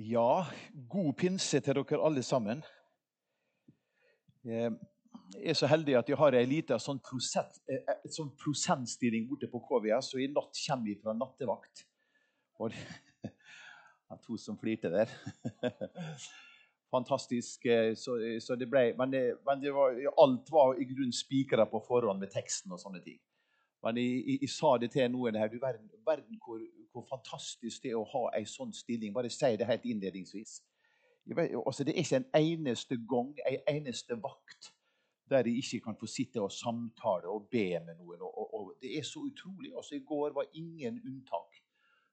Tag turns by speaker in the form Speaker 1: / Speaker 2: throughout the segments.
Speaker 1: Ja, god pinse til dere alle sammen. Jeg er så heldig at jeg har ei lita sånn prosent, eh, sånn prosentstilling borte på KVS, og i natt kommer vi fra nattevakt. Og det var to som flirte der. Fantastisk. Eh, så, så det ble, men, det, men det var, alt var i grunnen spikra på forhånd med teksten og sånne ting. Men jeg, jeg, jeg, sa det til noen her. Du verden, verden hvor, hvor, fantastisk det er å ha en sånn stilling. Bare si det helt innledningsvis. Vet, altså, det er ikke en eneste gang, en eneste vakt, der jeg ikke kan få sitte og samtale og be med noen. Og, og, og det er så utrolig. Altså, I går var ingen unntak.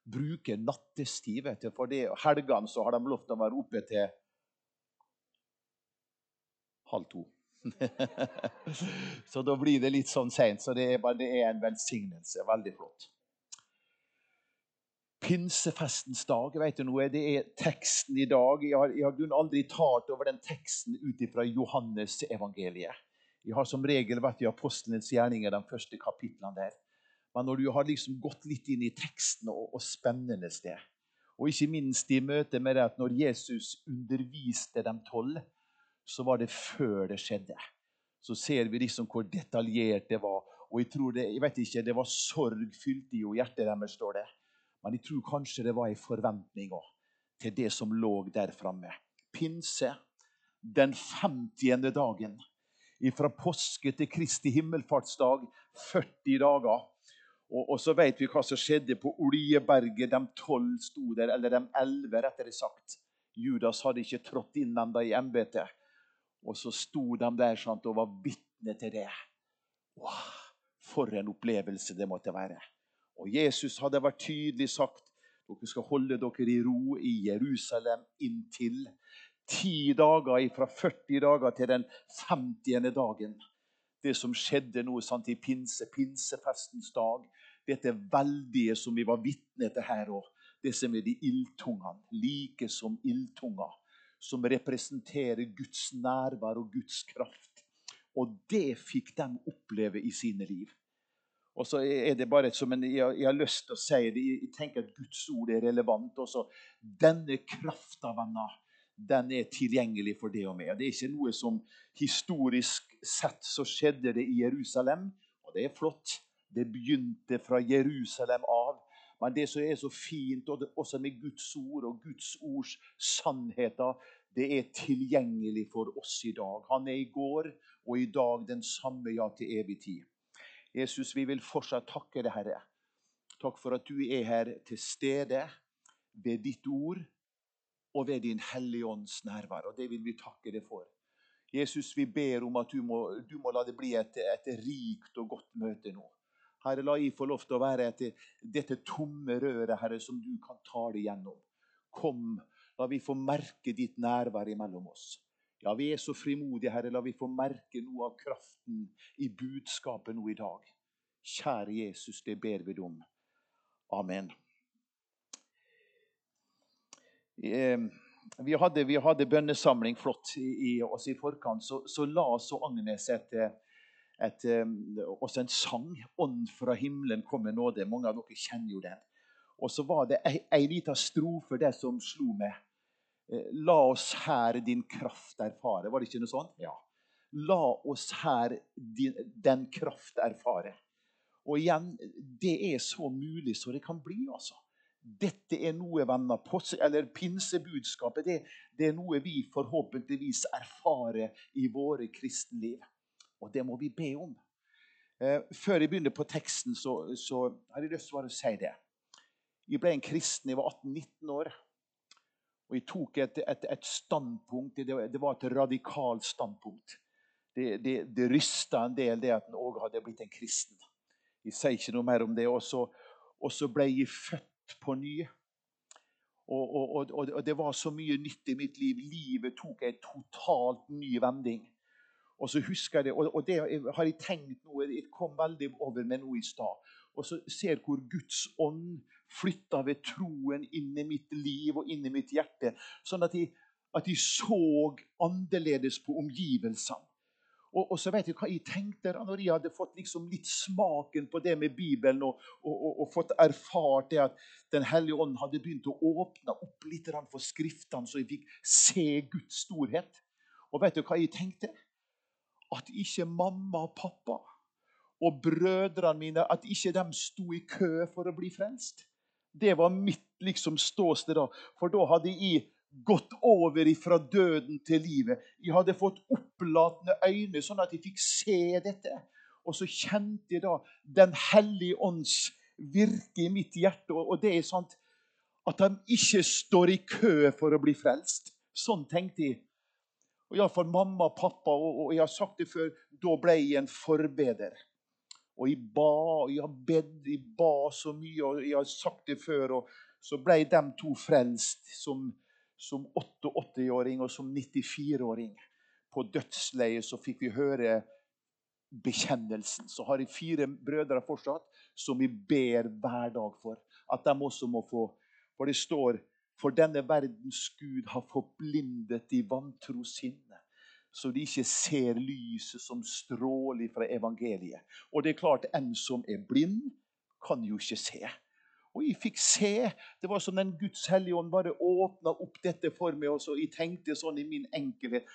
Speaker 1: Bruke nattestid. vet du, For det, helgene har de lov til å være oppe til halv to. så da blir det litt sånn seint. Så det er, bare, det er en velsignelse. Veldig flott. Pinsefestens dag, vet du noe? det er teksten i dag. Jeg har, jeg har aldri talt over den teksten ut fra Johannes evangeliet. Jeg har som regel vært i apostlenes gjerninger, de første kapitlene der. Men når du har liksom gått litt inn i teksten og, og spennende sted, og ikke minst i møte med det at når Jesus underviste dem tolv, så var det før det skjedde. Så ser vi liksom hvor detaljert det var. Og jeg tror det, jeg vet ikke, det var sorg fylt i hjertet deres, står det. Men jeg tror kanskje det var en forventning òg til det som lå der framme. Pinse, den 50. dagen. Fra påske til Kristi himmelfartsdag, 40 dager. Og, og, så vet vi hva som skjedde på Oljeberget. De tolv sto der, eller de elleve, rettere sagt. Judas hadde ikke trådt inn ennå i embetet. Og så sto de der sant, og var vitne til det. Wow, for en opplevelse det måtte være. Og Jesus hadde vært tydelig sagt dere skal holde dere i ro i Jerusalem inntil ti dager fra 40 dager til den 50. dagen. Det som skjedde nå sant, i pinse, pinsefestens dag. Dette veldige som vi var vitne til her òg. Det som er de ildtungene. Like som ildtunger som representerer Guds nærvær og Guds kraft. Og det fikk de oppleve i sine liv. Og så er det bare som en, jeg, jeg, har lyst til å si det, jeg tenker at Guds ord er relevant. Også. Denne krafta, venner, den er tilgjengelig for det og meg. Det er ikke noe som historisk sett så skjedde det i Jerusalem, og det er flott. Det begynte fra Jerusalem av. Men det som er så fint, og også med Guds ord og Guds ords sannheter, det er tilgjengelig for oss i dag. Han er i går og i dag den samme, ja, til evig tid. Jesus, vi vil fortsatt takke deg, Herre. Takk for at du er her til stede ved ditt ord og ved din Hellige Ånds nærvær. Og det vil vi takke deg for. Jesus, vi ber om at du må, du må la det bli et, et rikt og godt møte nå. Herre, la jeg få lov til å være etter dette tomme røret, Herre, som du kan ta det gjennom. Kom, la vi få merke ditt nærvær imellom oss. Ja, vi er så frimodige, Herre. La vi få merke noe av kraften i budskapet nå i dag. Kjære Jesus, det ber vi om. Amen. Vi hadde, vi hadde bønnesamling flott i, i oss i forkant. Så, så la oss og Agnes etter et, også en sang. 'Ånd fra himmelen kommer nåde'. Mange av dere kjenner jo den. Og så var det ei, ei lita strofe der som slo meg. Eh, La oss her din kraft erfare. Var det ikke noe sånt? Ja. La oss her din, den kraft erfare. Og igjen, det er så mulig så det kan bli, altså. Dette er noe, venner, eller pinsebudskapet, det, det er noe vi forhåpentligvis erfarer i våre kristenliv. Og det må vi be om. Eh, før jeg begynner på teksten, så, så har jeg lyst til å si det. Jeg ble en kristen jeg var 18-19 år. Og jeg tok et, et, et standpunkt. Det, var et radikalt standpunkt. Det, det, det rysta en del, det at en òg hadde blitt en kristen. Jeg sier ikke noe mer om det. Og så, og så ble jeg født på ny. Og, og, og, det var så mye nytt i mitt liv. Livet tok en totalt ny vending. Og så husker jeg det, og, det har jeg tenkt noe, det kom veldig over meg nå i stad. Og så ser hvor Guds ånd flytta ved troen inn i mitt liv og inn i mitt hjerte. Sånn at jeg, at jeg så annerledes på omgivelsene. Og, og, så vet jeg hva jeg tenkte da når jeg hadde fått liksom litt smaken på det med Bibelen og, og, og fått erfart det at Den hellige ånd hadde begynt å åpne opp litt for Skriftene, så jeg fikk se Guds storhet. Og vet du hva jeg tenkte? At ikke mamma og pappa og brødrene mine at ikke de sto i kø for å bli frelst. Det var mitt liksom ståsted da. For da hadde jeg gått over fra døden til livet. Jeg hadde fått opplatende øyne, sånn at jeg fikk se dette. Og så kjente jeg da Den hellige ånds virke i mitt hjerte. Og det er sant at de ikke står i kø for å bli frelst. Sånn tenkte jeg. Og Iallfall mamma og pappa, og, jeg har sagt det før, da ble jeg en forbeder. Og jeg ba, og jeg bedt, jeg ba så mye, og jeg har sagt det før. Og så ble de to frelst som som 88-åring og som 94-åring. På dødsleiet så fikk vi høre bekjennelsen. Så har jeg fire brødre fortsatt som vi ber hver dag for. At de også må få For det står For denne verdens Gud har forblindet de vantro sinne, så de ikke ser lyset som stråler fra evangeliet. Og det er klart, en som er blind, kan jo ikke se. Og jeg fikk se. Det var som den Guds hellige ånd bare åpna opp dette for meg. og så Jeg tenkte sånn i min enkelhet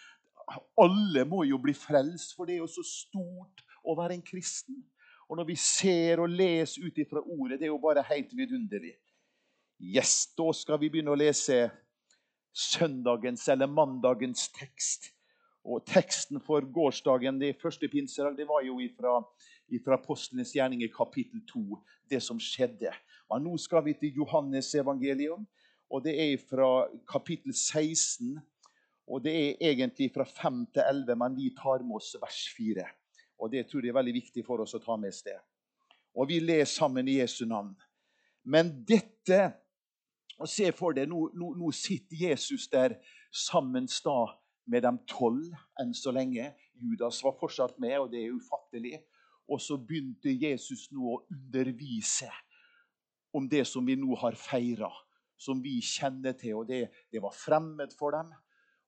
Speaker 1: Alle må jo bli frelst, for det er jo så stort å være en kristen. Og når vi ser og leser ut ifra ordet, det er jo bare helt vidunderlig. Yes, Da skal vi begynne å lese søndagens eller mandagens tekst. Og Teksten for gårsdagen, det første pinsedag, det var jo ifra, ifra Apostlenes gjerninger kapittel 2, det som skjedde. Og nå skal vi til Johannes evangelium, og det er fra kapittel 16. Og det er egentlig fra 5 til 11, men vi tar med oss vers 4. Og det tror jeg er veldig viktig for oss å ta med oss det. Og vi leser sammen i Jesu navn. Men dette og Se for deg, nå, nå, nå sitter Jesus der sammen med de tolv enn så lenge. Judas var fortsatt med, og det er ufattelig. Og så begynte Jesus nå å undervise om det som vi nå har feira, som vi kjenner til. Og det, det var fremmed for dem.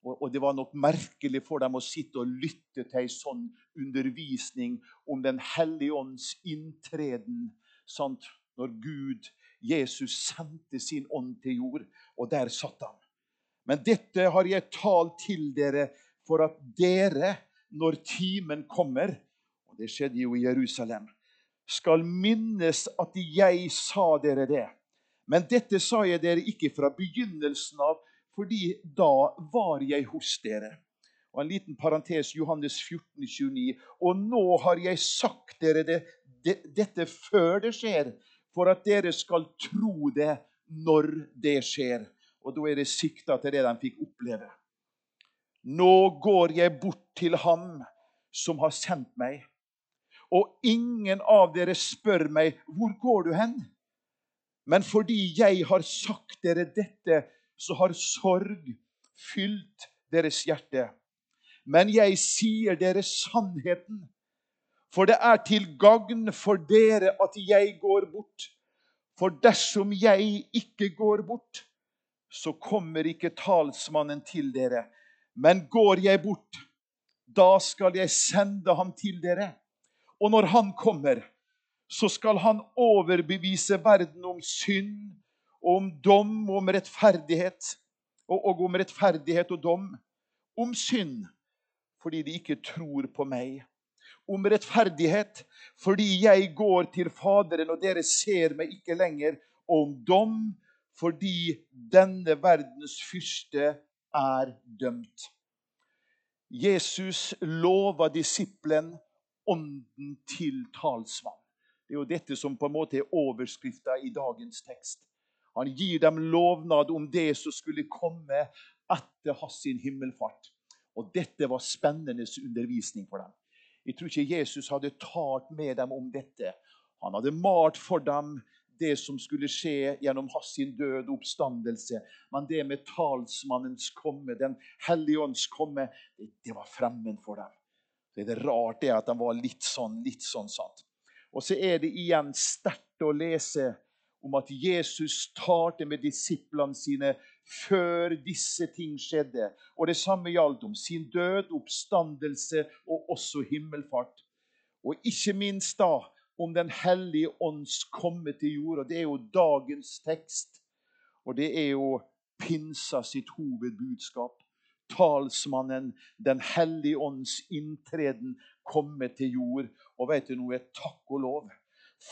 Speaker 1: Og, og, det var nok merkelig for dem å sitte og lytte til ei sånn undervisning om Den hellige ånds inntreden. Sant? Når Gud, Jesus, sendte sin ånd til jord, og der satt han. Men dette har jeg talt til dere for at dere, når timen kommer Og det skjedde jo i Jerusalem skal minnes at jeg sa dere det. Men dette sa jeg dere ikke fra begynnelsen av, fordi da var jeg hos dere. Og En liten parentes, Johannes 14, 29. Og nå har jeg sagt dere det, det, dette før det skjer, for at dere skal tro det når det skjer. Og da er det sikta til det de fikk oppleve. Nå går jeg bort til ham som har sendt meg og ingen av dere spør meg, 'Hvor går du hen?' Men fordi jeg har sagt dere dette, så har sorg fylt deres hjerte. Men jeg sier dere sannheten, for det er til gagn for dere at jeg går bort. For dersom jeg ikke går bort, så kommer ikke talsmannen til dere. Men går jeg bort, da skal jeg sende ham til dere. Og når han kommer, så skal han overbevise verden om synd, om dom, om rettferdighet. Og, og om rettferdighet og dom. Om synd, fordi de ikke tror på meg. Om rettferdighet, fordi jeg går til Faderen, og dere ser meg ikke lenger. Og om dom, fordi denne verdens fyrste er dømt. Jesus lover disippelen ånden til talsmann. Det er jo dette som på en måte er overskrifta i dagens tekst. Han gir dem lovnad om det som skulle komme etter hans himmelfart. Og dette var spennende undervisning for dem. Jeg tror ikke Jesus hadde talt med dem om dette. Han hadde malt for dem det som skulle skje gjennom hans død og oppstandelse. Men det med talsmannens komme, Den hellige ånds komme, det var fremmed for dem. Det er rart det at han var litt sånn, litt sånn sant. Og så er det igjen sterkt å lese om at Jesus talte med disiplene sine før disse ting skjedde. Og det samme gjaldt om sin død, oppstandelse og også himmelfart. Og ikke minst da om Den hellige ånds komme til jord. Og det er jo dagens tekst. Og det er jo pinsa sitt hovedbudskap. Talsmannen, Den hellige ånds inntreden, komme til jord. Og vet du noe? Takk og lov.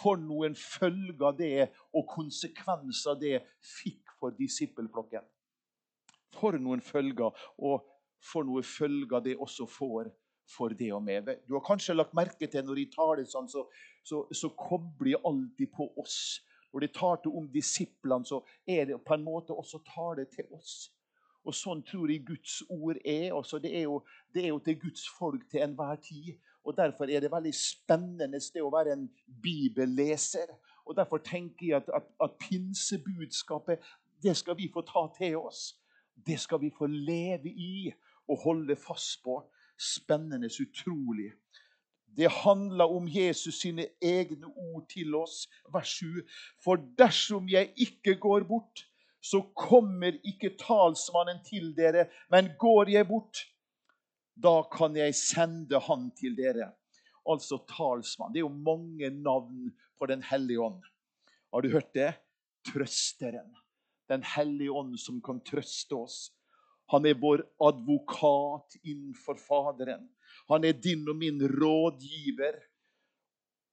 Speaker 1: For noen følger det og konsekvenser det fikk for disippelflokken. For noen følger, og for noen følger det også får for det og med. Du har kanskje lagt merke til når de taler sånn, så, så, så kobler de alltid på oss. Når de tar til om disiplene, så er det på en måte også tar det til oss. Og Sånn tror jeg Guds ord er. Også. Det er jo, det er jo til Guds folk til enhver tid. Og Derfor er det veldig spennende det å være en bibelleser. Og Derfor tenker jeg at, at, at pinsebudskapet det skal vi få ta til oss. Det skal vi få leve i og holde fast på. Spennende, utrolig. Det handler om Jesus sine egne ord til oss. Vers 7. For dersom jeg ikke går bort, så kommer ikke talsmannen til dere. Men går jeg bort, da kan jeg sende han til dere. Altså talsmann. Det er jo mange navn på Den hellige ånd. Har du hørt det? Trøsteren. Den hellige ånd som kan trøste oss. Han er vår advokat innenfor Faderen. Han er din og min rådgiver,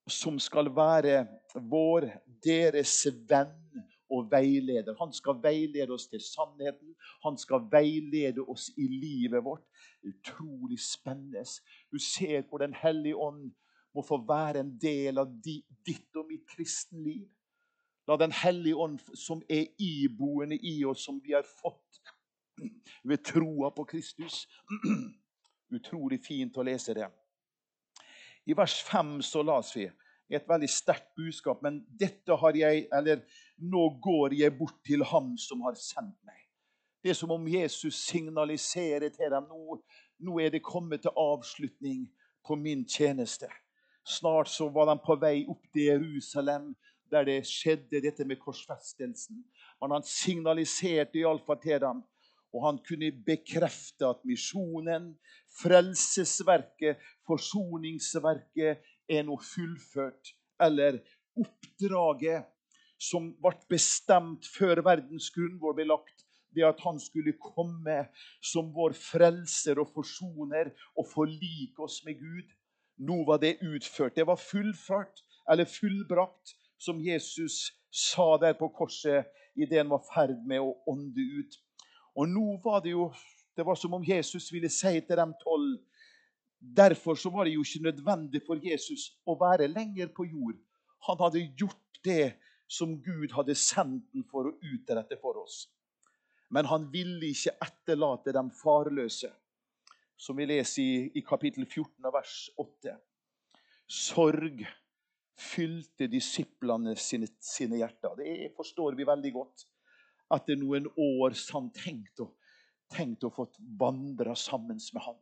Speaker 1: som skal være vår, deres venn og veileder. Han skal veilede oss til sannheten. Han skal veilede oss i livet vårt. Utrolig spennende. Du ser hvor Den hellige ånd må få være en del av ditt og mitt kristenliv. La Den hellige ånd, som er iboende i oss, som vi har fått ved troa på Kristus. Utrolig fint å lese det. I vers 5 så las vi et veldig sterkt budskap. Men dette har jeg, eller nå går jeg bort til ham som har sendt meg. Det er som om Jesus signaliserer til dem nå, nå er det kommet til avslutning på min tjeneste. Snart så var de på vei opp til Jerusalem, der det skjedde dette med korsfestelsen. Men han signaliserte iallfall til dem og han kunne bekrefte at misjonen, frelsesverket, forsoningsverket er nå fullført. Eller oppdraget som ble bestemt før verdens grunnvoll ble lagt, det at han skulle komme som vår frelser og forsoner og forlike oss med Gud. Nå var det utført. Det var fullført, eller fullbrakt, som Jesus sa der på korset idet han var i ferd med å ånde ut. Og nå var det jo det var som om Jesus ville si til dem tolv Derfor så var det jo ikke nødvendig for Jesus å være lenger på jord. Han hadde gjort det som Gud hadde sendt ham for å utrette for oss. Men han ville ikke etterlate dem farløse, som vi leser i, i kapittel 14 vers 8. Sorg fylte disiplene sine, sine hjerter. Det forstår vi veldig godt etter noen år som tenkt å, tenkt å få vandre sammen med ham.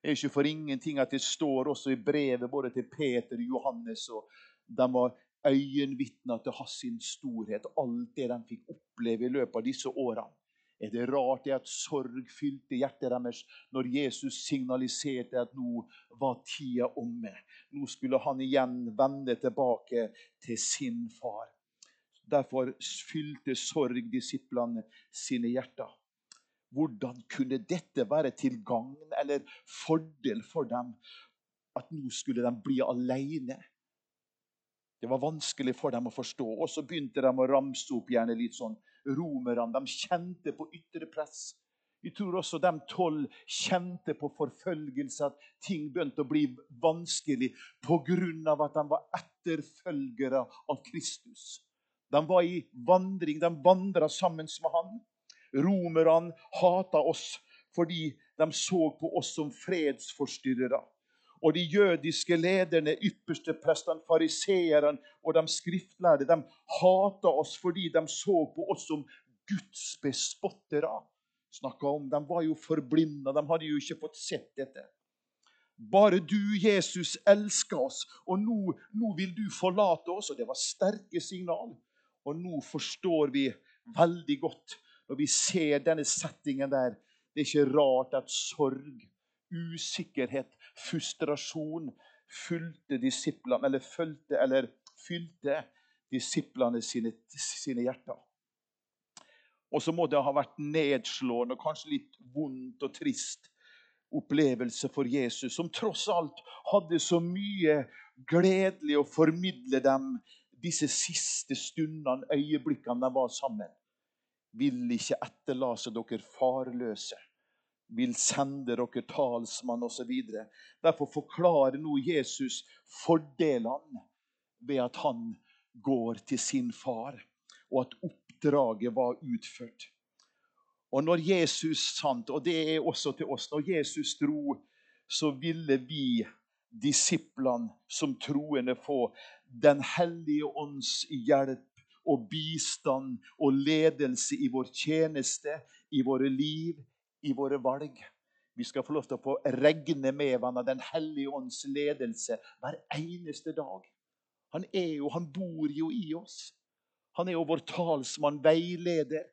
Speaker 1: Det er ikke for ingenting at det står også i brevet både til Peter og Johannes og De var øyenvitner til hans storhet. Alt det de fikk oppleve i løpet av disse årene. Er det rart det at sorg fylte hjertet deres når Jesus signaliserte at nå var tida omme? Nå skulle han igjen vende tilbake til sin far. Derfor fylte sorg disiplene sine hjerter. Hvordan kunne dette være til gagn eller fordel for dem? At nå skulle de bli alene? Det var vanskelig for dem å forstå. Og så begynte de å ramse opp gjerne litt sånn romerne. De kjente på ytre press. Jeg tror også de tolv kjente på forfølgelse, at ting begynte å bli vanskelig pga. at de var etterfølgere av Kristus. De var i vandring, de vandra sammen med han. Romerne hata oss fordi de så på oss som fredsforstyrrere. Og de jødiske lederne, ypperste prestene, fariseerne og de skriftlærde, de hata oss fordi de så på oss som Guds bespottere. Om, De var jo forblinda, de hadde jo ikke fått sett dette. Bare du, Jesus, elsker oss, og nå, nå vil du forlate oss. Og det var sterke signal. Og nå forstår vi veldig godt Når vi ser denne settingen der, det er ikke rart at sorg, usikkerhet, frustrasjon fulgte disiplene, eller fulgte, eller fylte disiplene sine, sine hjerter. Og så må det ha vært nedslående og kanskje litt vondt og trist opplevelse for Jesus, som tross alt hadde så mye gledelig å formidle dem disse siste stundene, øyeblikkene de var sammen. Vil ikke etterlate dere farløse. Vil sende dere talsmann osv. Derfor forklarer nå Jesus fordelene ved at han går til sin far, og at oppdraget var utført. Og når Jesus sant, og det er også til oss, når Jesus dro, så ville vi, disiplene som troende, få Den hellige ånds hjelp og bistand og ledelse i vår tjeneste, i våre liv, i våre valg. Vi skal få lov til å få regne med hverandre Den hellige ånds ledelse hver eneste dag. Han er jo, han bor jo i oss. Han er jo vår talsmann, veileder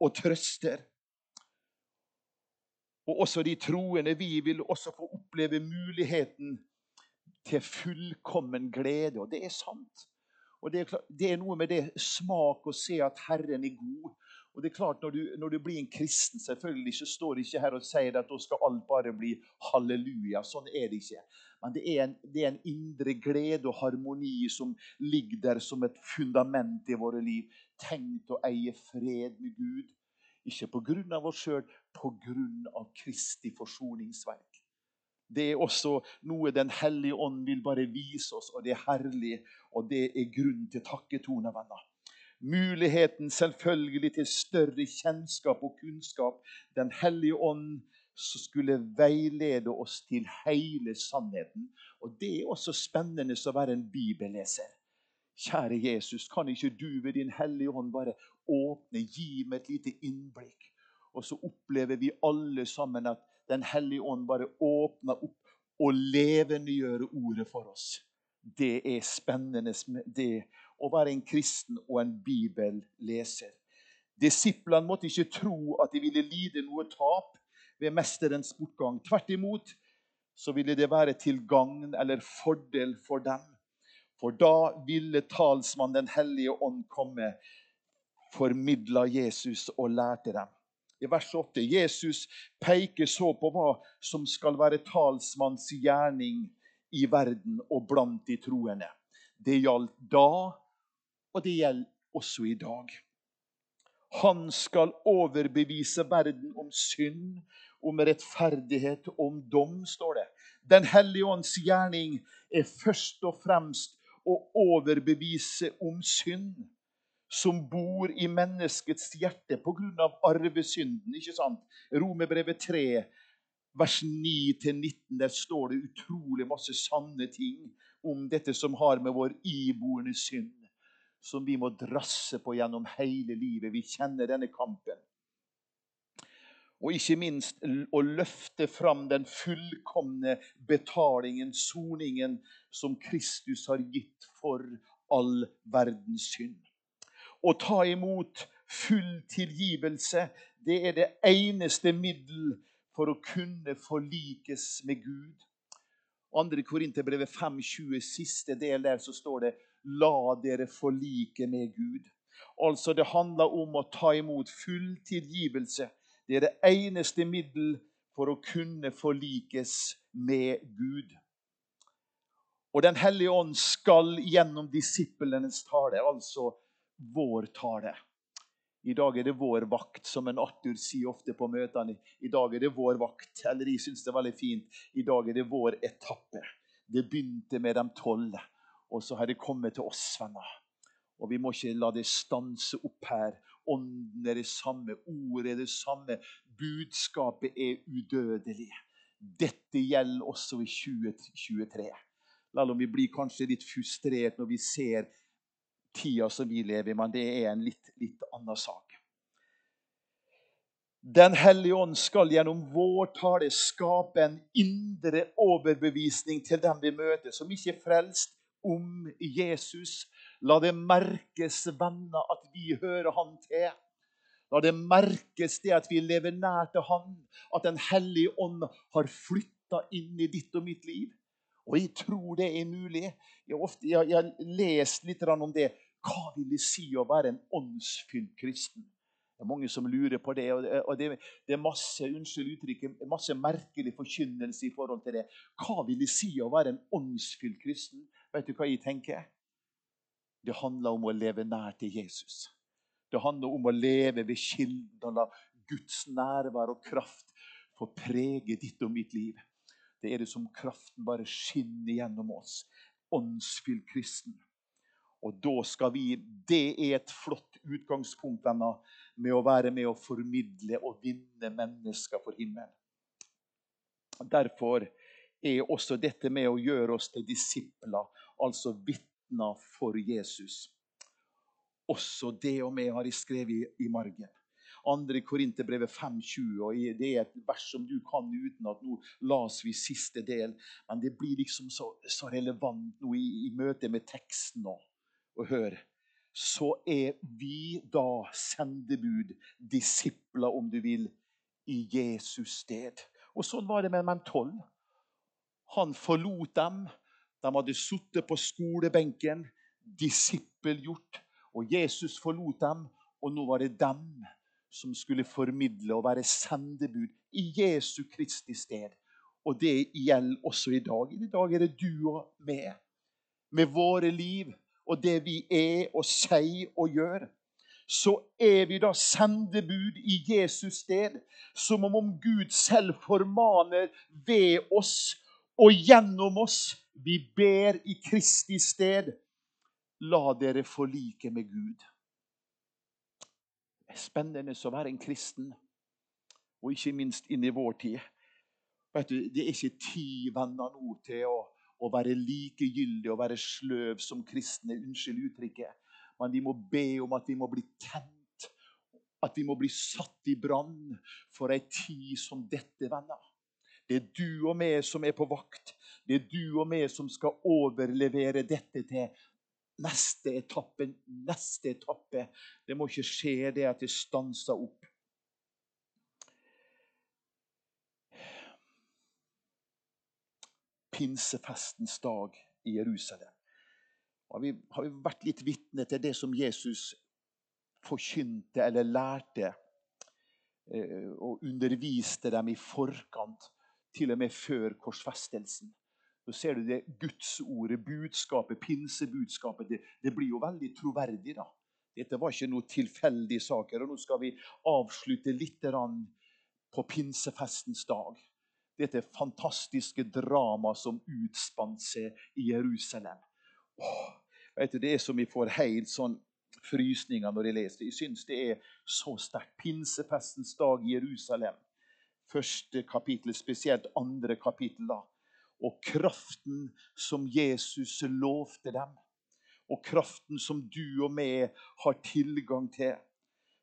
Speaker 1: og trøster. Og også de troende, vi vil også få oppleve muligheten til fullkommen glede. Og det er sant. Og det er, klart, det er noe med det smak å se at Herren er god. Og det er klart, når du, når du, blir en kristen, selvfølgelig så står det ikke her og sier at da skal alt bare bli halleluja. Sånn er det ikke. Men det er, en, det er en indre glede og harmoni som ligger der som et fundament i våre liv. Tenkt å eie fred med Gud. Ikke pga. oss sjøl, pga. Kristi forsoningsverk. Det er også noe Den hellige ånd vil bare vise oss, og det er herlig. Og det er grunn til takketone, venner. Muligheten selvfølgelig til større kjennskap og kunnskap. Den hellige ånd som skulle veilede oss til hele sannheten. Og Det er også spennende å være en bibelleser. Kjære Jesus, kan ikke du ved din hellige ånd bare åpne, gi meg et lite innblikk? Og så opplever vi alle sammen at Den hellige ånd bare åpner opp og levendegjør ordet for oss. Det er spennende det å være en kristen og en bibelleser. Disiplene måtte ikke tro at de ville lide noe tap ved mesterens bortgang. Tvert imot så ville det være til gagn eller fordel for dem. For da ville talsmannen Den hellige ånd komme, formidla Jesus og lærte dem i vers 8. Jesus peker så på hva som skal være talsmanns gjerning i verden og blant de troende. Det gjaldt da, og det gjelder også i dag. Han skal overbevise verden om synd, om rettferdighet, om dom, står det. Den hellige ånds gjerning er først og fremst å overbevise om synd som bor i menneskets hjerte pga. arvesynden. ikke sant? Romerbrevet 3, vers 9-19, der står det utrolig masse sanne ting om dette som har med vår iboende synd som vi må drasse på gjennom hele livet. Vi kjenner denne kampen. Og ikke minst å løfte fram den fullkomne betalingen, soningen, som Kristus har gitt for all verdens synd. Å ta imot full tilgivelse, det er det eneste middel for å kunne forlikes med Gud. 2. Korinterbrevet 5,20, siste del der, så står det 'La dere forlike med Gud'. Altså, Det handler om å ta imot full tilgivelse. Det er det eneste middel for å kunne forlikes med Gud. Og Den hellige ånd skal gjennom disiplenes tale, altså vår tale. I dag er det vår vakt, som en Arthur sier ofte på møtene. I dag er det vår vakt. Eller jeg syns det er veldig fint. I dag er det vår etappe. Det begynte med de tolv, og så har det kommet til oss, venner. Og vi må ikke la det stanse opp her. Ånden er det samme, ordet er det samme. Budskapet er udødelig. Dette gjelder også i 2023. Selv om vi blir kanskje litt frustrert når vi ser tida som vi lever i, men det er en litt, litt annen sak. Den hellige ånd skal gjennom vår tale skape en indre overbevisning til dem vi møter, som ikke er frelst, om Jesus. La det merkes, venner, at vi hører Han til. La det merkes det at vi lever nær til Han, at Den hellige ånd har flytta inn i ditt og mitt liv. Og jeg tror det er mulig. Jeg, ofte, jeg, har lest litt om det. Hva vil det si å være en åndsfylt kristen? Det er mange som lurer på det. og Det, det er masse unnskyld uttrykket, masse merkelig forkynnelse i forhold til det. Hva vil det si å være en åndsfylt kristen? Vet du hva jeg tenker? Det handler om å leve nær til Jesus. Det handler om å leve ved kilden og la Guds nærvær og kraft få prege ditt og mitt liv. Det er det som kraften bare skinner gjennom oss. Åndsfylt kristen. Og da skal vi Det er et flott utgangspunkt denne, med å være med å formidle og vinne mennesker for himmelen. Derfor er også dette med å gjøre oss til disipler, altså vitner for Jesus. Også det og meg har jeg skrevet i margen. 2. Korinterbrevet 5,20. og Det er et vers som du kan uten at nå las vi siste del. Men det blir liksom så, så relevant nå i, i møte med teksten nå. Og hør. Så er vi da sendebud, disipler om du vil, i Jesus sted. Og sånn var det med menn tolv. Han forlot dem. De hadde sittet på skolebenken, disippelgjort. Og Jesus forlot dem, og nå var det dem som skulle formidle og være sendebud i Jesu Kristi sted. Og det gjelder også i dag. I dag er det du og meg, med våre liv og det vi er og sier og gjør. Så er vi da sendebud i Jesus sted, som om Gud selv formaner ved oss og gjennom oss. Vi ber i Kristi sted. La dere forlike med Gud Det er spennende å være en kristen, og ikke minst inn i vår tid. Vet du, Det er ikke tid venner nå til å, å være likegyldig og være sløv som kristne. Unnskyld uttrykket. Men vi må be om at vi må bli tent. At vi må bli satt i brann for ei tid som dette, venner. Det er du og meg som er på vakt. Det er du og meg som skal overlevere dette til neste etappe, neste etappe. Det må ikke skje det at det stanser opp. Pinsefestens dag i Jerusalem. Har vi, har vi vært litt vitne til det som Jesus forkynte eller lærte eh, og underviste dem i forkant, til og med før korsfestelsen? Så ser du det Gudsordet, budskapet, pinsebudskapet. Det, det, blir jo veldig troverdig. da. Dette var ikke noe tilfeldige saker. og Nå skal vi avslutte litt på pinsefestens dag. Dette fantastiske dramaet som utspant seg i Jerusalem. Åh, vet du, Det er som vi får helt sånn frysninger når jeg leser det. Jeg syns det er så sterkt. Pinsefestens dag i Jerusalem. Første kapittel, spesielt andre kapittel. da og kraften som Jesus lovte dem. Og kraften som du og meg har tilgang til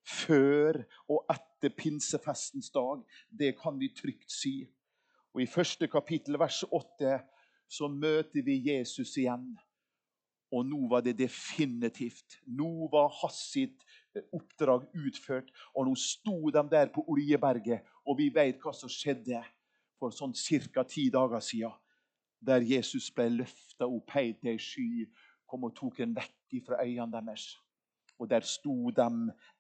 Speaker 1: før og etter pinsefestens dag. Det kan vi trygt si. Og I første kapittel, vers 8, så møter vi Jesus igjen. Og nå var det definitivt. Nå var hans sitt oppdrag utført. Og nå sto de der på Oljeberget, og vi vet hva som skjedde for sånn ca. ti dager siden der Jesus ble løfta opp helt til ei sky, kom og tok en vekk fra øynene deres. Og der sto de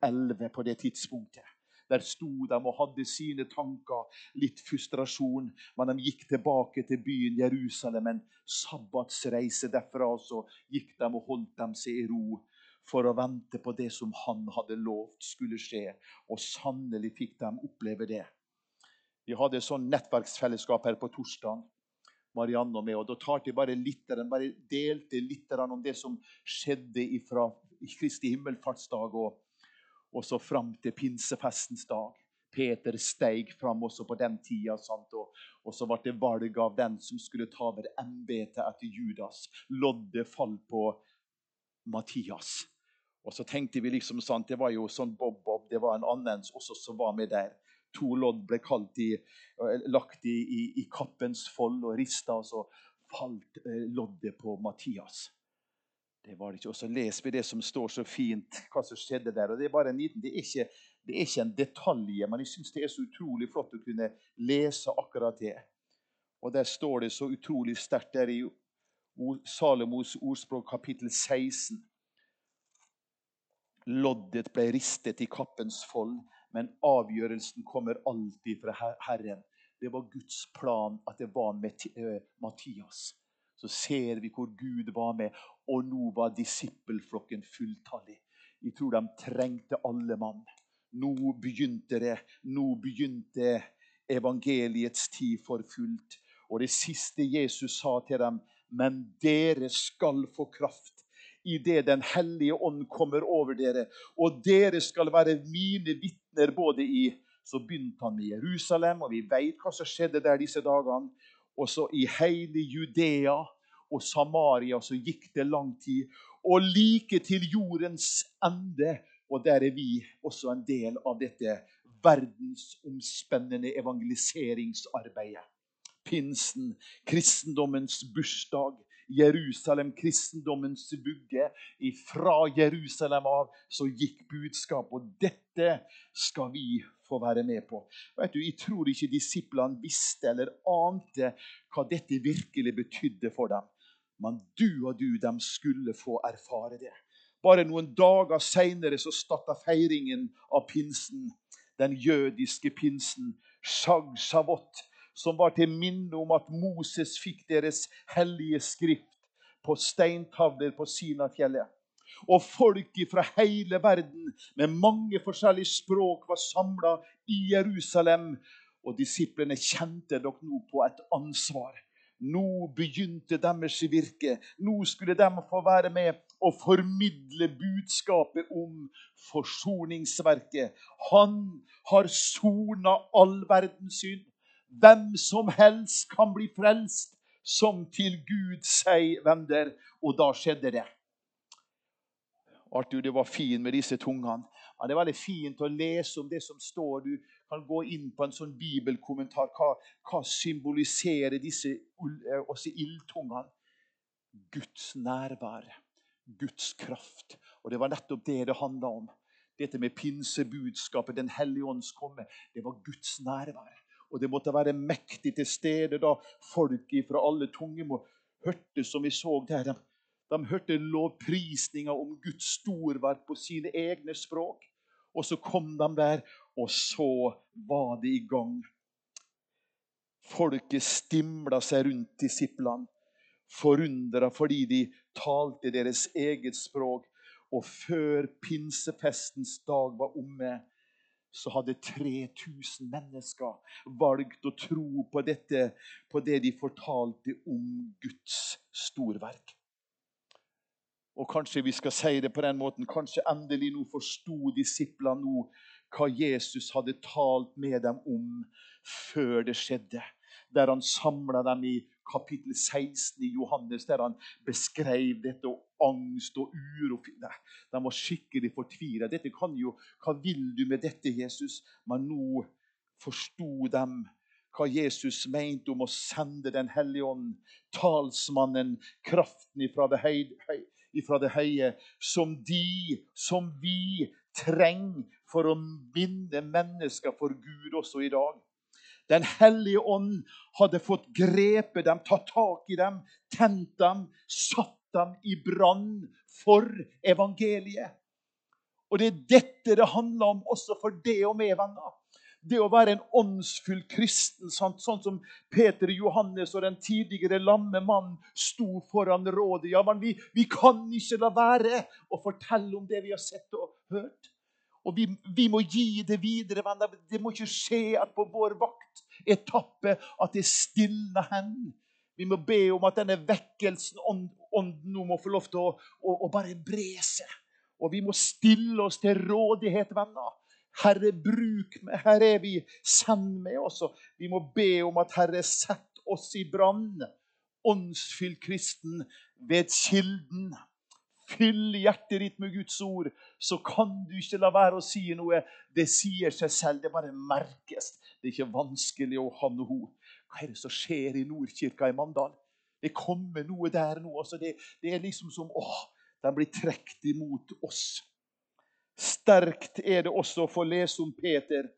Speaker 1: elleve på det tidspunktet. Der sto de og hadde sine tanker, litt frustrasjon. Men de gikk tilbake til byen Jerusalem, en sabbatsreise derfra. Så gikk de og holdt dem seg i ro for å vente på det som han hadde lovt skulle skje. Og sannelig fikk de oppleve det. Vi hadde et sånn nettverksfellesskap her på torsdag. Marianne og meg. og Da talte de bare litt, bare delte litt om det som skjedde fra Kristi himmelfartsdag og, og så fram til pinsefestens dag. Peter steig fram også på den tida. Sant? Og, og, så ble det valg av den som skulle ta over embetet etter Judas. Loddet falt på Mattias. Og så tenkte vi liksom sant, Det var jo sånn Bob-Bob, det var en annen også som var med der to lodd ble i, lagt i, i, i, kappens fold og rista, og så falt eh, loddet på Mathias. Det var det ikke. Og så leser vi det som står så fint, hva som skjedde der. og Det er bare en liten, det er ikke, Det er ikke en detalj, men jeg syns det er så utrolig flott å kunne lese akkurat det. Og der står det så utrolig sterkt der i Salomos ordspråk kapittel 16. Loddet ble ristet i kappens fold, men avgjørelsen kommer alltid fra Herren. Det var Guds plan at det var med eh, Mattias. Så ser vi hvor Gud var med, og nå var disippelflokken fulltallig. Jeg tror de trengte alle mann. Nå begynte det. Nå begynte evangeliets tid for fullt. Og det siste Jesus sa til dem, men dere skal få kraft idet Den hellige ånd kommer over dere. Og dere skal være mine vitner både i Så begynte han med Jerusalem, og vi vet hva som skjedde der disse dagene. Og så i hele Judea og Samaria så gikk det lang tid. Og like til jordens ende. Og der er vi også en del av dette verdensomspennende evangeliseringsarbeidet pinsen, kristendommens bursdag. Jerusalem, kristendommens vugge. Fra Jerusalem av så gikk budskapet. Og dette skal vi få være med på. Vet du, Jeg tror ikke disiplene visste eller ante hva dette virkelig betydde for dem. Men du og du, de skulle få erfare det. Bare noen dager seinere starta feiringen av pinsen. Den jødiske pinsen. Shag Shavot som var til minne om at Moses fikk deres hellige skrift på steintavler på Sinafjellet. Og folk fra hele verden med mange forskjellige språk var samla i Jerusalem. Og disiplene kjente dere nå på et ansvar. Nå begynte deres virke. Nå skulle de få være med og formidle budskapet om forsoningsverket. Han har sona all verdens synd. Hvem som helst kan bli frelst som til Gud seg vender. Og da skjedde det. Arthur, det var fint med disse tungene. Ja, det er veldig fint å lese om det som står. Du kan gå inn på en sånn bibelkommentar. Hva, hva symboliserer disse eh, ildtungene? Guds nærvær, Guds kraft. Og det var nettopp det det handla om. Dette med pinsebudskapet, Den hellige ånds komme, det var Guds nærvær. Og det måtte være mektig til stede da folk fra alle tungemål hørte, som vi så der. De, de hørte lovprisninger om Guds storverk på sine egne språk. Og så kom de der, og så var det i gang. Folket stimla seg rundt disiplene, forundra fordi de talte deres eget språk. Og før pinsefestens dag var omme, så hadde 3000 mennesker valgt å tro på dette, på det de fortalte om Guds storverk. Og kanskje vi skal si det på den måten, kanskje endelig nå forsto disiplene nå hva Jesus hadde talt med dem om før det skjedde. Der han samla dem i kapittel 16 i Johannes, der han beskrev dette og angst og uro. De var skikkelig fortvila. Dette kan jo, Hva vil du med dette, Jesus? Men nå forsto de hva Jesus mente om å sende Den hellige ånd, talsmannen, kraften ifra det, høy, ifra det høye, som de, som vi, trenger for å vinne mennesker for Gud også i dag. Den hellige ånd hadde fått grepet dem, tatt tak i dem, tent dem, satt dem i brann for evangeliet. Og Det er dette det handler om også for det og meg, venner. Det å være en åndsfull kristen, sånn, sånn som Peter Johannes og den tidligere lamme mannen sto foran rådet. Ja, men vi, vi kan ikke la være å fortelle om det vi har sett og hørt. Og vi, vi, må gi det videre. venner. Det må ikke skje at på vår vakt etappe at det stilner hen. Vi må be om at denne vekkelsen, ånden nå må få lov til å, å, å bare bre seg. Og vi må stille oss til rådighet, venner. Herre, bruk meg. Her er vi. Send meg også. Vi må be om at Herre, sett oss i brann. Åndsfyll kristen ved kilden. Fyll hjertet ditt med Guds ord, så kan du ikke la være å si noe. Det sier seg selv. Det bare merkes. Det er ikke vanskelig å ha noe. Hva er det som skjer i Nordkirka i Mandal? Det kommer noe der nå. Altså det, det, er liksom som åh, de blir trukket imot oss. Sterkt er det også å få lese om Peter,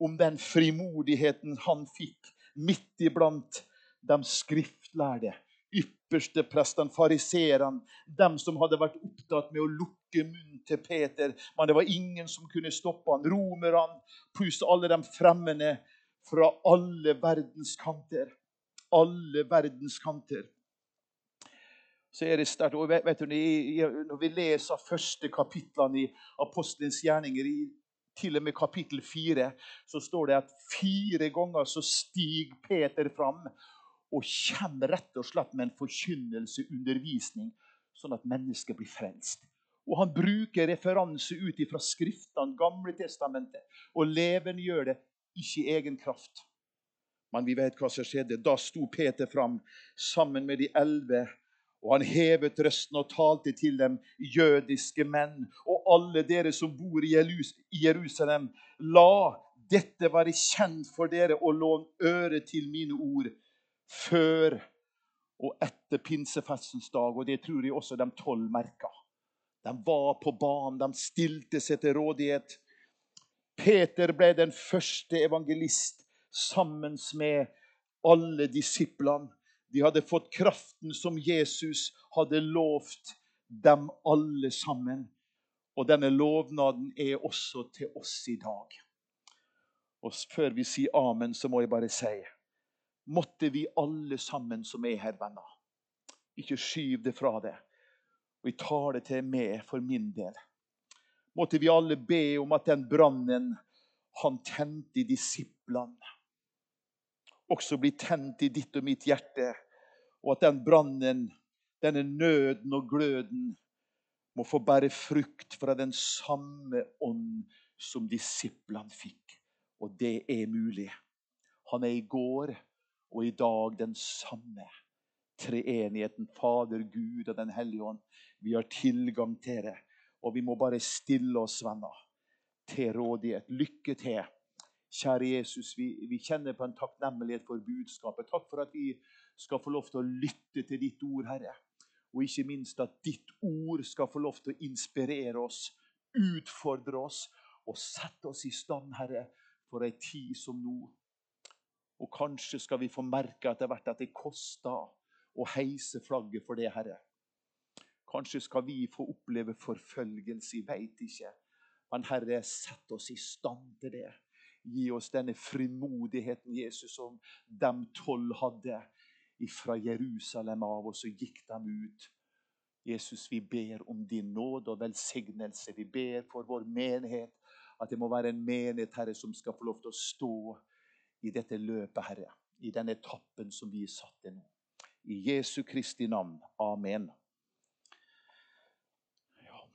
Speaker 1: om den frimodigheten han fikk midt iblant de skriftlærde, ypperste presten, fariseeren, dem som hadde vært opptatt med å lukke munnen til Peter. Men det var ingen som kunne stoppe han. Romerne pluss alle de fremmede fra alle verdens kanter. Alle verdens kanter. Så er det sterkt. Og vet du, Når vi leser første kapitlene i Apostelens gjerninger, i til og med kapittel fire, så står det at fire ganger så stiger Peter fram og kommer rett og slett med en forkynnelse, undervisning, sånn at mennesket blir frelst. Og Han bruker referanse ut fra Skriftene, Gamle testamentet, og levendegjør det ikke i egen kraft. Men vi vet hva som skjedde. Da sto Peter fram sammen med de elleve. Og han hevet røsten og talte til dem, jødiske menn, og alle dere som bor i Jerusalem. La dette være kjent for dere, og lån øre til mine ord før og etter pinsefestens dag. Og det tror jeg også de tolv merka. De var på banen, de stilte seg til rådighet. Peter ble den første evangelist sammen med alle disiplene. De hadde fått kraften som Jesus hadde lovt dem alle sammen. Og denne lovnaden er også til oss i dag. Og før vi sier amen, så må jeg bare si måtte vi alle sammen som er her, venner, ikke skyve det fra deg. Og jeg tar det til meg for min del. Måtte vi alle be om at den brannen han tente i disiplene, også blir tent i ditt og mitt hjerte. Og at den brannen, denne nøden og gløden, må få bære frukt fra den samme ånd som disiplene fikk. Og det er mulig. Han er i går og i dag den samme. Treenigheten, Fader, Gud og Den hellige ånd. Vi har tilgang til det. Og vi må bare stille oss, venner, til rådighet. Lykke til. Kjære Jesus, vi, vi kjenner på en takknemlighet for budskapet. Takk for at vi skal få lov til å lytte til ditt ord, Herre. Og ikke minst at ditt ord skal få lov til å inspirere oss, utfordre oss og sette oss i stand, Herre, for ei tid som nå. Og kanskje skal vi få merke etter hvert at det koster å heise flagget for det, Herre. Kanskje skal vi få oppleve forfølgelse. Jeg veit ikke. Men Herre, sett oss i stand til det. Gi oss denne frimodigheten, Jesus, som de tolv hadde fra Jerusalem av, og så gikk de ut. Jesus, vi ber om din nåde og velsignelse. Vi ber for vår menighet, at det må være en menighet, Herre, som skal få lov til å stå i dette løpet, Herre. I den etappen som vi satte nå. I Jesu Kristi navn. Amen.